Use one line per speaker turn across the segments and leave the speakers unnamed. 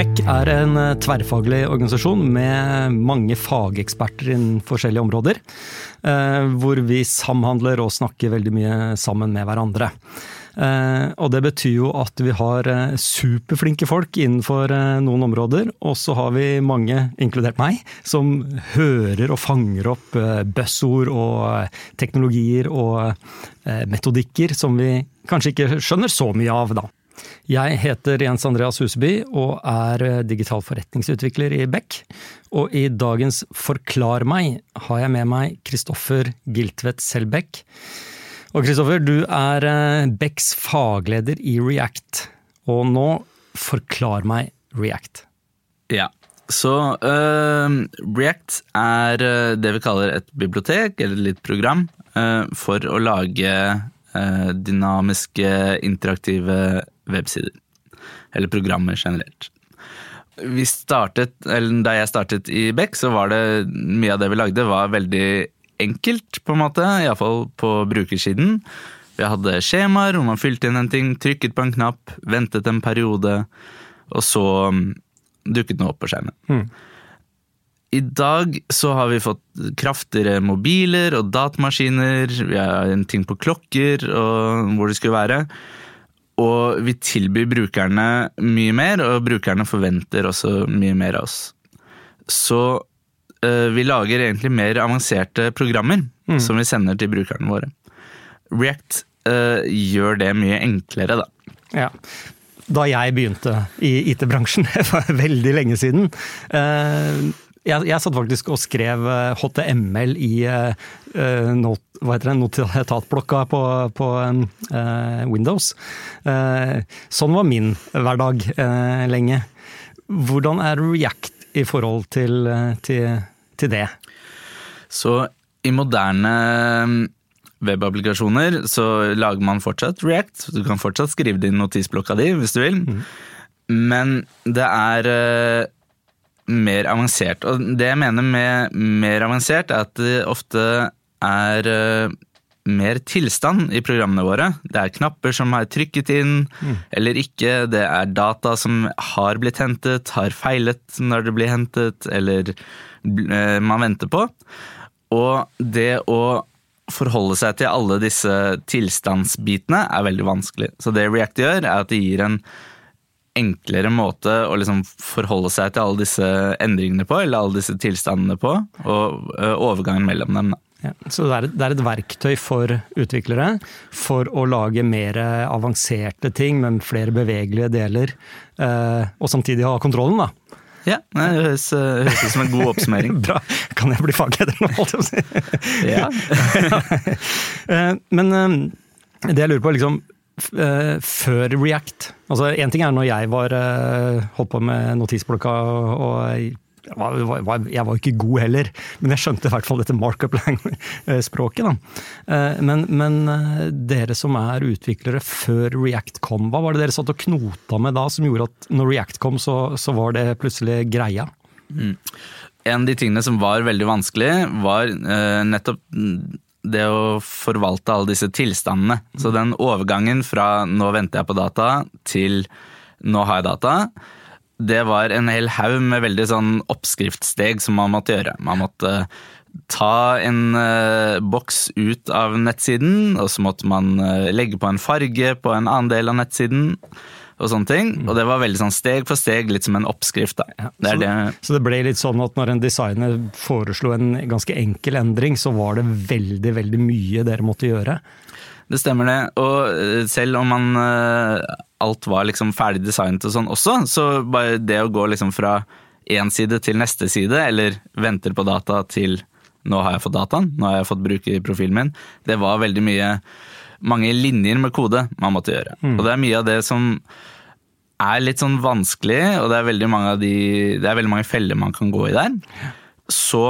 Beck er en eh, tverrfaglig organisasjon med mange fageksperter innen forskjellige områder. Eh, hvor vi samhandler og snakker veldig mye sammen med hverandre. Eh, og det betyr jo at vi har superflinke folk innenfor noen områder, og så har vi mange, inkludert meg, som hører og fanger opp buzzord og teknologier og metodikker som vi kanskje ikke skjønner så mye av, da. Jeg heter Jens Andreas Huseby og er eh, digital forretningsutvikler i Beck. Og i dagens Forklar meg har jeg med meg Kristoffer Giltvedt Selbekk. Og Kristoffer, du er eh, Becks fagleder i React. Og nå, forklar meg React.
Ja, så uh, React er det vi kaller et bibliotek, eller et litt program, uh, for å lage dynamiske, interaktive websider. Eller programmer generelt. Vi startet, eller Da jeg startet i Beck, så var det mye av det vi lagde var veldig enkelt, på en måte. Iallfall på brukersiden. Vi hadde skjemaer hvor man fylte inn en ting, trykket på en knapp, ventet en periode, og så mm, dukket noe opp på skjermen. Mm. I dag så har vi fått kraftigere mobiler og datamaskiner, vi har en ting på klokker og hvor det skulle være. Og vi tilbyr brukerne mye mer, og brukerne forventer også mye mer av oss. Så uh, vi lager egentlig mer avanserte programmer mm. som vi sender til brukerne våre. React uh, gjør det mye enklere, da.
Ja. Da jeg begynte i IT-bransjen, det var veldig lenge siden, uh, jeg, jeg, satt faktisk og skrev HTML i uh, not, hva heter det, notatblokka på, på uh, Windows. Uh, sånn var min hverdag lenge. Hvordan er React i forhold til, til, til det?
Så i moderne webapplikasjoner så lager man fortsatt React. Du kan fortsatt skrive det i notisblokka di hvis du vil. Mm. Men det er mer avansert. Og det jeg mener med mer avansert, er at det ofte er uh, mer tilstand i programmene våre. Det er knapper som er trykket inn mm. eller ikke. Det er data som har blitt hentet, har feilet når det blir hentet, eller uh, man venter på. Og det å forholde seg til alle disse tilstandsbitene er veldig vanskelig. Så det React gjør, er at det gir en enklere måte å liksom forholde seg til alle disse endringene på, eller alle disse tilstandene på, og overgangen mellom dem.
Ja, så det er, det er, et verktøy for utviklere for å lage mer avanserte ting med flere bevegelige deler, og samtidig ha kontrollen, da.
Ja, det høres, høres ut som en god oppsummering.
Bra. Kan jeg bli fagleder nå, holdt jeg på å si? ja. Men det jeg lurer på, liksom før React. Altså, ting er når jeg var uh, holdt på med notisblokka og jeg var, var, ikke god heller, men jeg skjønte i hvert fall dette markup-språket. Uh, men, men dere som er utviklere før React kom, hva var det dere satt og knota med da som gjorde at når React kom, så, så var det plutselig greia? Mm.
En av de tingene som var veldig vanskelig, var nettopp det å forvalte alle disse tilstandene. Så den overgangen fra 'nå venter jeg på data' til 'nå har jeg data', det var en hel haug med veldig sånn oppskriftssteg som man måtte gjøre. Man måtte ta en uh, boks ut av nettsiden, og så måtte man uh, legge på en farge på en annen del av nettsiden og sånne ting. Og det var veldig sånn steg for steg, litt som en oppskrift. Ja,
det så, det. så, det ble litt sånn at når en designer foreslo en ganske enkel endring, så var det veldig, veldig mye dere måtte gjøre?
Det stemmer det. Og eh, selv om man eh, alt var liksom ferdig designet og sånn også, så bare det å gå liksom fra én side til neste side, eller venter på data til nå har jeg fått dataen, nå har jeg fått bruke profilen min, det var veldig mye mange linjer med kode man måtte gjøre. Mm. Og det er mye av det som er litt sånn vanskelig, og det er veldig mange, de, det er veldig mange feller man kan gå i der. Så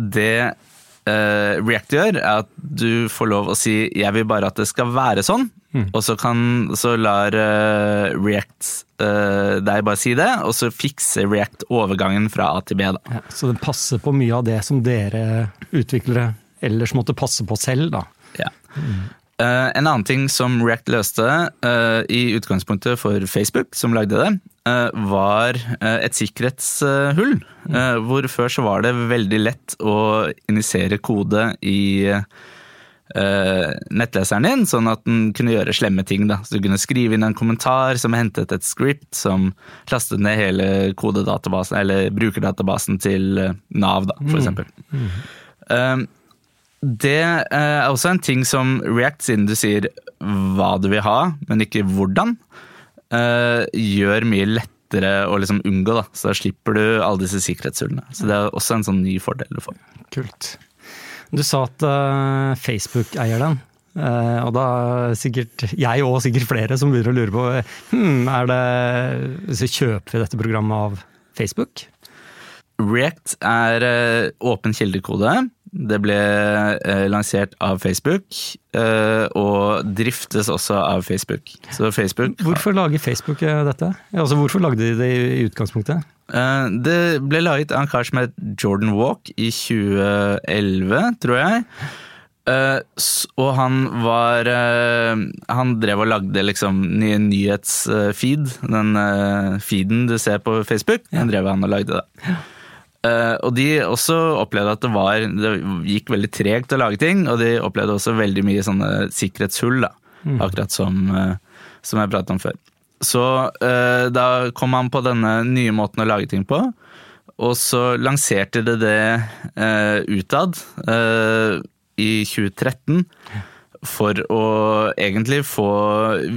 det uh, React gjør, er at du får lov å si 'jeg vil bare at det skal være sånn', mm. og så, kan, så lar uh, React uh, deg bare si det, og så fikser React overgangen fra A til B. Da.
Ja, så den passer på mye av det som dere utviklere ellers måtte passe på selv, da.
Ja. Mm. Uh, en annen ting som React løste uh, i utgangspunktet for Facebook, som lagde det, uh, var et sikkerhetshull. Eh, Hvor før så var det veldig lett å initiere kode i nettleseren din, sånn at den kunne gjøre slemme ting. da. Så Du kunne skrive inn en kommentar som hentet et script som lastet ned hele kodedatabasen, eller brukerdatabasen til Nav, da, for eksempel. Um, det eh, er også en ting som React, siden du sier hva du vil ha, men ikke hvordan, eh, gjør mye lettere å liksom unngå. Da. Så da slipper du alle disse sikkerhetshullene. Så det er også en sånn ny fordel du får.
Kult. Du sa at eh, Facebook eier den. Uh, og da er sikkert jeg og sikkert flere som begynner å lure på hmm, er det, så kjøper vi dette programmet av Facebook?
React er uh, åpen kildekode. Det ble eh, lansert av Facebook, eh, og driftes også av Facebook. Så Facebook
Hvorfor lager Facebook eh, dette? Altså, hvorfor lagde de det i utgangspunktet?
Eh, Det ble laget av en kar som het Jordan Walk i 2011, tror jeg. Og han var Han drev og lagde liksom nye nyhetsfeed. Den feeden du ser på Facebook, den drev han og lagde. da. Eh, og de også opplevde at det var Det gikk veldig tregt å lage ting, og de opplevde også veldig mye sånne sikkerhetshull, da. Akkurat som, eh, som jeg pratet om før. Så eh, da kom han på denne nye måten å lage ting på, og så lanserte de det eh, utad eh, i 2013 for å egentlig få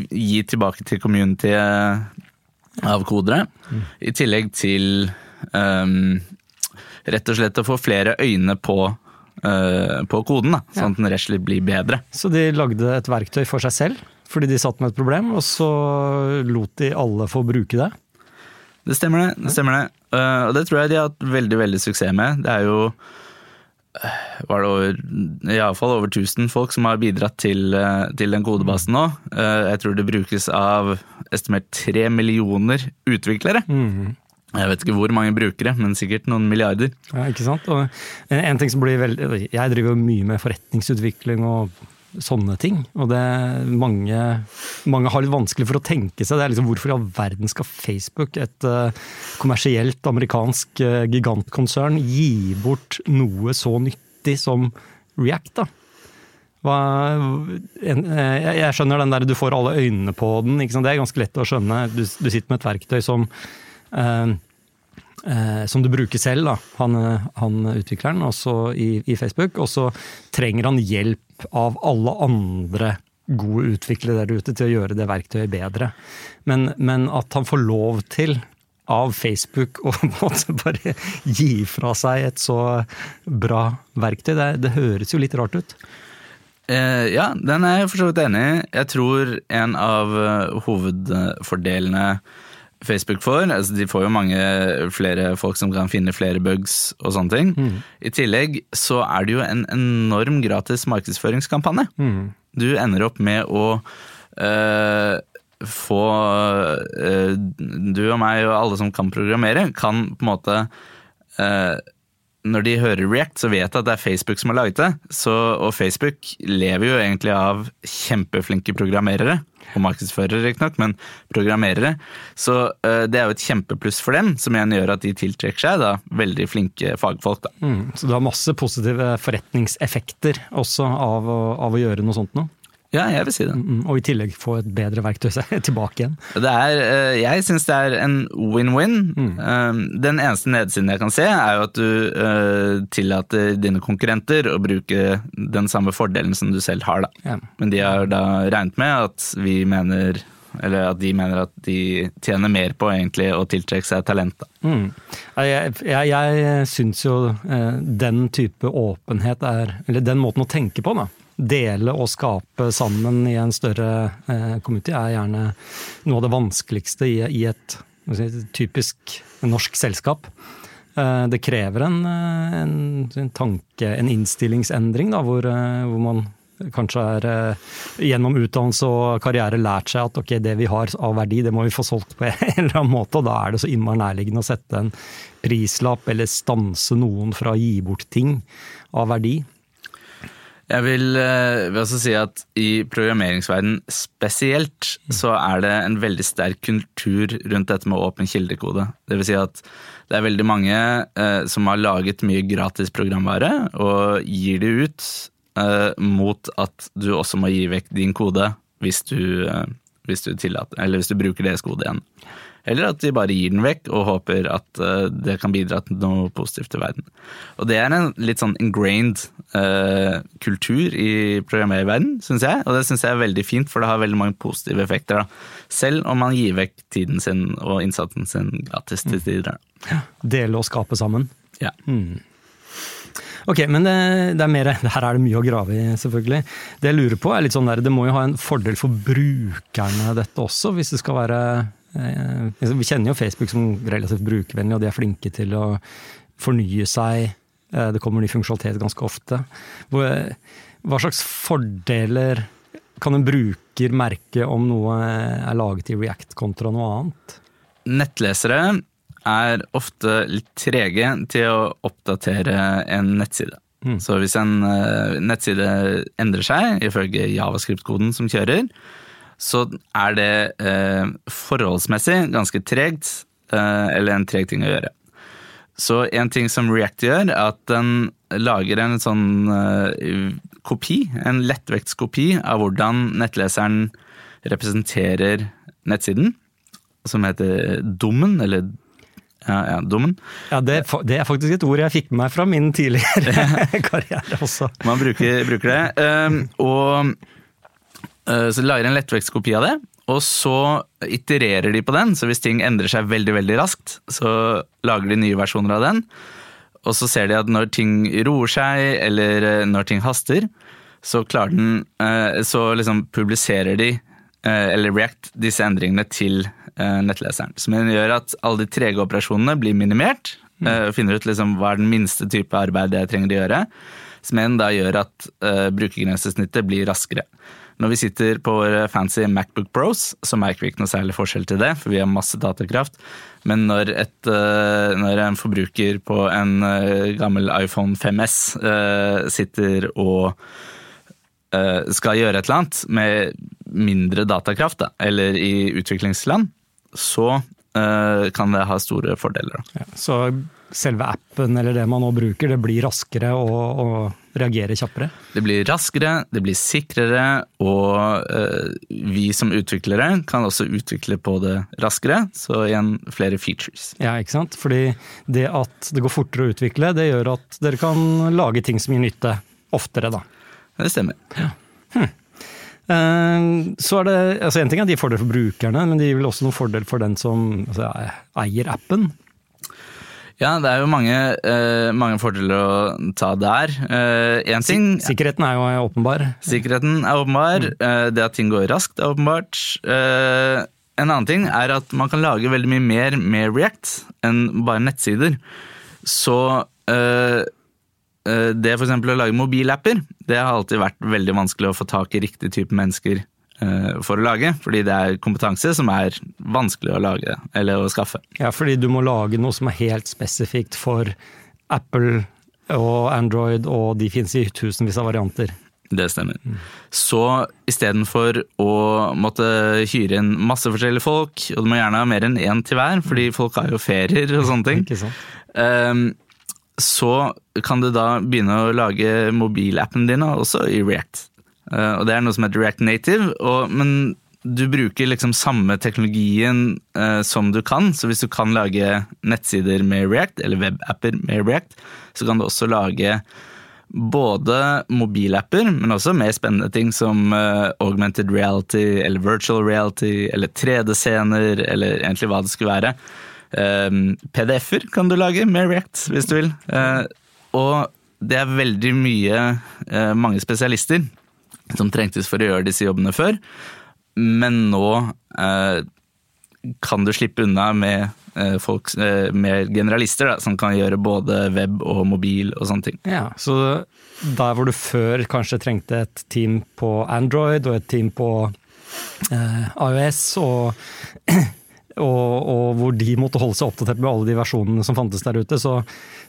gi tilbake til communityet av kodere. I tillegg til ehm, rett og slett å få flere øyne på, uh, på koden, da, sånn at den rett og slett blir bedre.
Så de lagde et verktøy for seg selv, fordi de satt med et problem, og så lot de alle få bruke det.
Det stemmer det. det stemmer det. Uh, og det tror jeg de har hatt veldig veldig suksess med. Det er jo eh, var det over, i alle fall over 1000 folk som har bidratt til, til den kodebasen nå. Jeg tror det brukes av estimert tre millioner utviklere. Jeg vet ikke hvor mange brukere, men sikkert noen milliarder.
Ja, ikke sant? Og en, en ting som blir veldig Jeg driver mye med forretningsutvikling og sånne ting. Og det mange, mange har litt vanskelig for å tenke seg det er liksom hvorfor i all verden skal Facebook, et eh, kommersielt amerikansk eh, gigantkonsern, gi bort noe så nyttig som React, da? Hva, en, eh, jeg skjønner den der du får alle øynene på den. Det er ganske lett å skjønne. Du, du sitter med et verktøy som eh, eh, som du bruker selv, da, han, eh, han utvikleren, også i, i Facebook. Og så trenger han hjelp av alle andre gode utviklere der ute til å gjøre det verktøyet bedre. Men, men at han får lov til av Facebook å bare gi fra seg et så bra verktøy, det, det høres jo litt rart ut.
Eh, ja, den er jeg for så vidt enig i. Jeg tror en av eh, hovedfordelene Facebook får altså De får jo mange flere folk som kan finne flere bugs og sånne ting. I tillegg så er det jo en enorm gratis markedsføringskampanje. Du ender opp med å øh, få øh, Du og meg og alle som kan programmere, kan på en måte eh, når de hører React, så vet de at det er Facebook som har laget det. Så, og Facebook lever jo egentlig av kjempeflinke programmerere. Og markedsførere, riktignok, men programmerere. Så uh, det er jo et kjempepluss for dem, som igjen gjør at de tiltrekker seg da, veldig flinke fagfolk. Da.
Mm, så du har masse positive forretningseffekter også av, å- av å gjøre noe sånt nå.
Ja, jeg vil si det.
Mm, Og i tillegg få et bedre verktøy tilbake igjen.
det er, eh, jeg syns det er en win-win. Mm. Den eneste nedsiden jeg kan se, er jo at du eh, tillater dine konkurrenter å bruke den samme fordelen som du selv har. Da.
Ja.
Men de har da regnet med at vi mener eller at de mener at de tjener mer på egentlig å tiltrekke seg talent.
Mm. Jeg, jeg, jeg syns jo eh, den type åpenhet er Eller den måten å tenke på, da. Dele og skape sammen i en større eh, community er gjerne noe av det vanskeligste i, i et, si, typisk norsk selskap. Eh, det krever en, eh, en, en tanke, en innstillingsendring, da, hvor, eh, hvor man kanskje er eh, gjennom utdannelse og karriere lært seg at ok, det vi har av verdi, det må vi få solgt på en eller annen måte. Og da er det så innmari nærliggende å sette en prislapp eller stanse noen fra å gi bort ting av verdi.
Jeg vil, eh, vil også si at i programmeringsverden spesielt, så er det en veldig sterk kultur rundt dette med åpen kildekode. Det vil si at det er veldig mange eh, som har laget mye gratis programvare, og gir det ut eh, mot at du også må gi vekk din kode hvis du, eh, hvis du, tillater, eller hvis du bruker deres kode igjen. Eller at de bare gir den vekk og håper at uh, det kan bidra til noe positivt til verden. Og det er en litt sånn ingrained uh, kultur i programmererverden, syns jeg. Og det syns jeg er veldig fint, for det har veldig mange positive effekter. Da. Selv om man gir vekk tiden sin og innsatsen sin gratis til tider.
Ja, dele og skape sammen.
Ja.
Mm. Ok, men det, det, er mer, her er det mye å grave i, selvfølgelig. Det jeg lurer på er litt sånn der, Det må jo ha en fordel for brukerne, dette også, hvis det skal være eh, Vi kjenner jo Facebook som relativt brukervennlig, og de er flinke til å fornye seg. Eh, det kommer ny funksjonalitet ganske ofte. Hva slags fordeler kan en bruker merke om noe er laget i React kontra noe annet?
Nettlesere er ofte litt trege til å oppdatere en nettside. Mm. Så hvis en nettside endrer seg, ifølge javascript-koden som kjører, så er det eh, forholdsmessig ganske tregt, eh, eller en treg ting å gjøre. Så en ting som React gjør, er at den lager en sånn kopi, en lettvektskopi av hvordan nettleseren representerer nettsiden, som heter dommen, eller ja, ja, Dommen.
Ja, det, det, er faktisk et ord jeg fikk med meg fra min tidligere karriere også.
Man bruker, bruker det. Um, og uh, de lager en lettvektskopi av det, og så itererer de på den. Så hvis ting endrer seg veldig veldig raskt, så lager de nye versjoner av den. Og så ser de at når ting roer seg, eller uh, når ting haster, så klarer den uh, Så liksom publiserer de, eller React, disse endringene til Eh, nettleseren. Som gjør at alle de trege operasjonene blir minimert. Mm. Finner ut liksom hva er den minste type arbeid jeg trenger å gjøre. Som da gjør at uh, brukergrensesnittet blir raskere. Når vi sitter på våre fancy Macbook Pros, så merker vi ikke noe særlig forskjell til det, for vi har masse datakraft. Men når, et, uh, når en forbruker på en uh, gammel iPhone 5S sitter og skal gjøre et eller annet med mindre datakraft, da, eller i utviklingsland, så kan det ha store fordeler.
Ja, så selve appen eller det man nå bruker, det blir raskere og, og reagerer kjappere?
Det blir raskere, det blir sikrere, og uh, vi som utviklere kan også utvikle på det raskere. Så igjen flere features.
Ja, ikke sant. Fordi det at det går fortere å utvikle, det gjør at dere kan lage ting som gir nytte oftere, da.
Det stemmer.
Ja. Hm. Eh, så er det, altså En ting er de fordeler for brukerne, men de gir vel også noen fordel for den som altså, eier appen?
Ja, det er jo mange, uh, mange fordeler å ta der. Uh, ting,
sikkerheten er jo åpenbar.
Sikkerheten er åpenbar. Mm. Uh, det at ting går raskt er åpenbart. en annen ting er at man kan lage veldig mye mer med React enn bare nettsider. Så det f.eks. å lage mobilapper, det har alltid vært veldig vanskelig å få tak i riktig type mennesker for å lage. Fordi det er kompetanse som er vanskelig å lage eller å skaffe.
Ja, fordi du må lage noe som er helt spesifikt for Apple og Android, og de finnes i tusenvis av varianter.
Det stemmer. Mm. Så istedenfor å måtte hyre inn masse forskjellige folk, og du må gjerne ha mer enn én til hver, fordi folk har jo ferier og sånne ting,
Ikke sant?
Um, så kan du da begynne å lage mobilappen din også i React. Uh, og det er noe som heter React Native, og, men du bruker liksom samme teknologien uh, som du kan. Så hvis du kan lage nettsider med React, eller webapper med React, så kan du også lage både mobilapper, men også mer spennende ting som uh, augmented reality eller virtual reality eller 3D-scener, eller egentlig hva det skulle være. Ehm, PDF-er kan du lage med React, hvis du vil. Eh, og det er veldig mye, eh, mange spesialister som trengtes for å gjøre disse jobbene før. Men nå eh, kan du slippe unna med folk, med generalister da, som kan gjøre både web og mobil og sånne ting.
Ja, Så der hvor du før kanskje trengte et team på Android og et team på eh, iOS og og, og, hvor de måtte holde seg oppdatert med alle de versjonene som fantes der ute, så,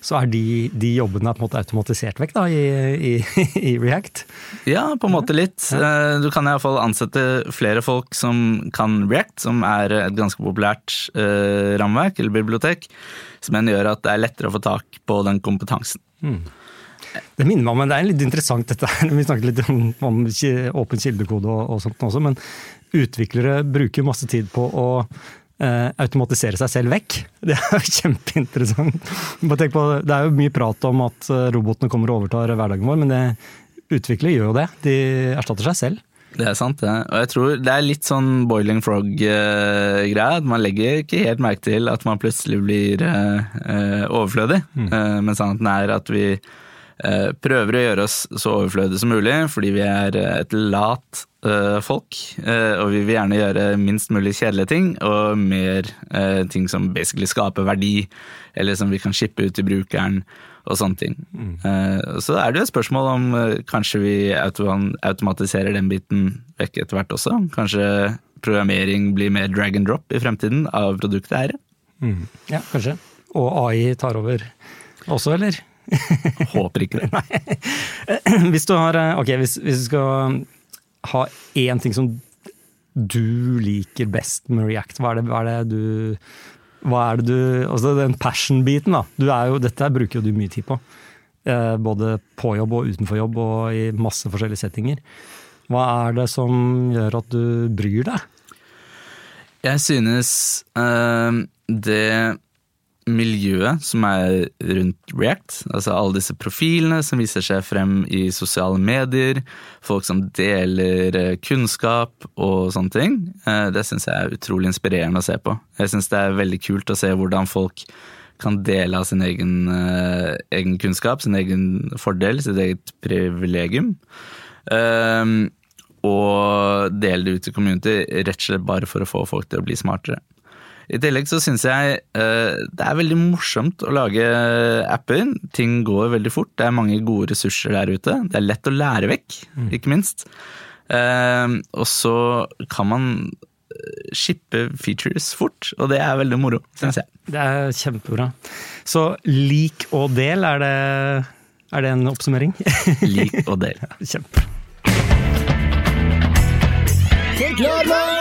så er de, de, jobbene på en måte automatisert vekk da, i, i, i, React.
Ja, på en måte litt. Ja. Du kan iallfall ansette flere folk som kan React, som er et ganske populært eh, rammeverk eller bibliotek, som igjen gjør at det er lettere å få tak på den kompetansen. Mm.
Det minner meg om, men det er litt interessant dette her. Vi snakket litt om, om åpen kildekode og, og sånt også, men utviklere bruker masse tid på å eh, automatisere seg selv vekk. Det er jo kjempeinteressant. det er jo mye prat om at eh, robotene kommer og overtar hverdagen vår, men det, utviklere gjør jo det. De erstatter seg selv.
Det er sant, det. Og jeg tror det er litt sånn boiling frog-greia. at Man legger ikke helt merke til at man plutselig blir overflødig. Mm. Men sannheten er at vi prøver å gjøre oss så overflødige som mulig, fordi vi er et lat uh, folk. Og vi vil gjerne gjøre minst mulig kjedelige ting, og mer ting som basically skaper verdi, eller som vi kan shippe ut til brukeren, og sånne ting. Mm. så er det jo et spørsmål om kanskje vi automatiserer den biten vekk etter hvert også. Kanskje programmering blir mer drag and drop i fremtiden av produktet her.
Mm. Ja, kanskje. Og AI tar over også, eller?
Håper ikke det.
Nei. Hvis du har Ok, hvis, hvis du skal ha én ting som du liker best med React, hva er det, hva er det du hva er det du Altså den passion-biten, da. Du er jo, dette bruker jo du mye tid på. Eh, både på jobb og utenfor jobb og i masse forskjellige settinger. Hva er det som gjør at du bryr deg?
Jeg synes øh, det miljøet som er rundt React. Altså alle disse profilene som viser seg frem i sosiale medier. Folk som deler eh, kunnskap og sånne ting. Eh, det syns jeg er utrolig inspirerende å se på. Jeg syns det er veldig kult å se hvordan folk kan dele av sin egen, uh, egen kunnskap, sin egen fordel, sitt eget privilegium. Og dele det ut til community rett og slett bare for å få folk til å bli smartere. I tillegg så syns jeg uh, det er veldig morsomt å lage apper. Ting går veldig fort. Det er mange gode ressurser der ute. Det er lett å lære vekk, mm. ikke minst. Uh, og så kan man eh, shippe features fort, og det er veldig moro, syns jeg.
Det er kjempebra. Så lik og del, er det, er det en oppsummering?
lik og del.
Kjempe. Klar,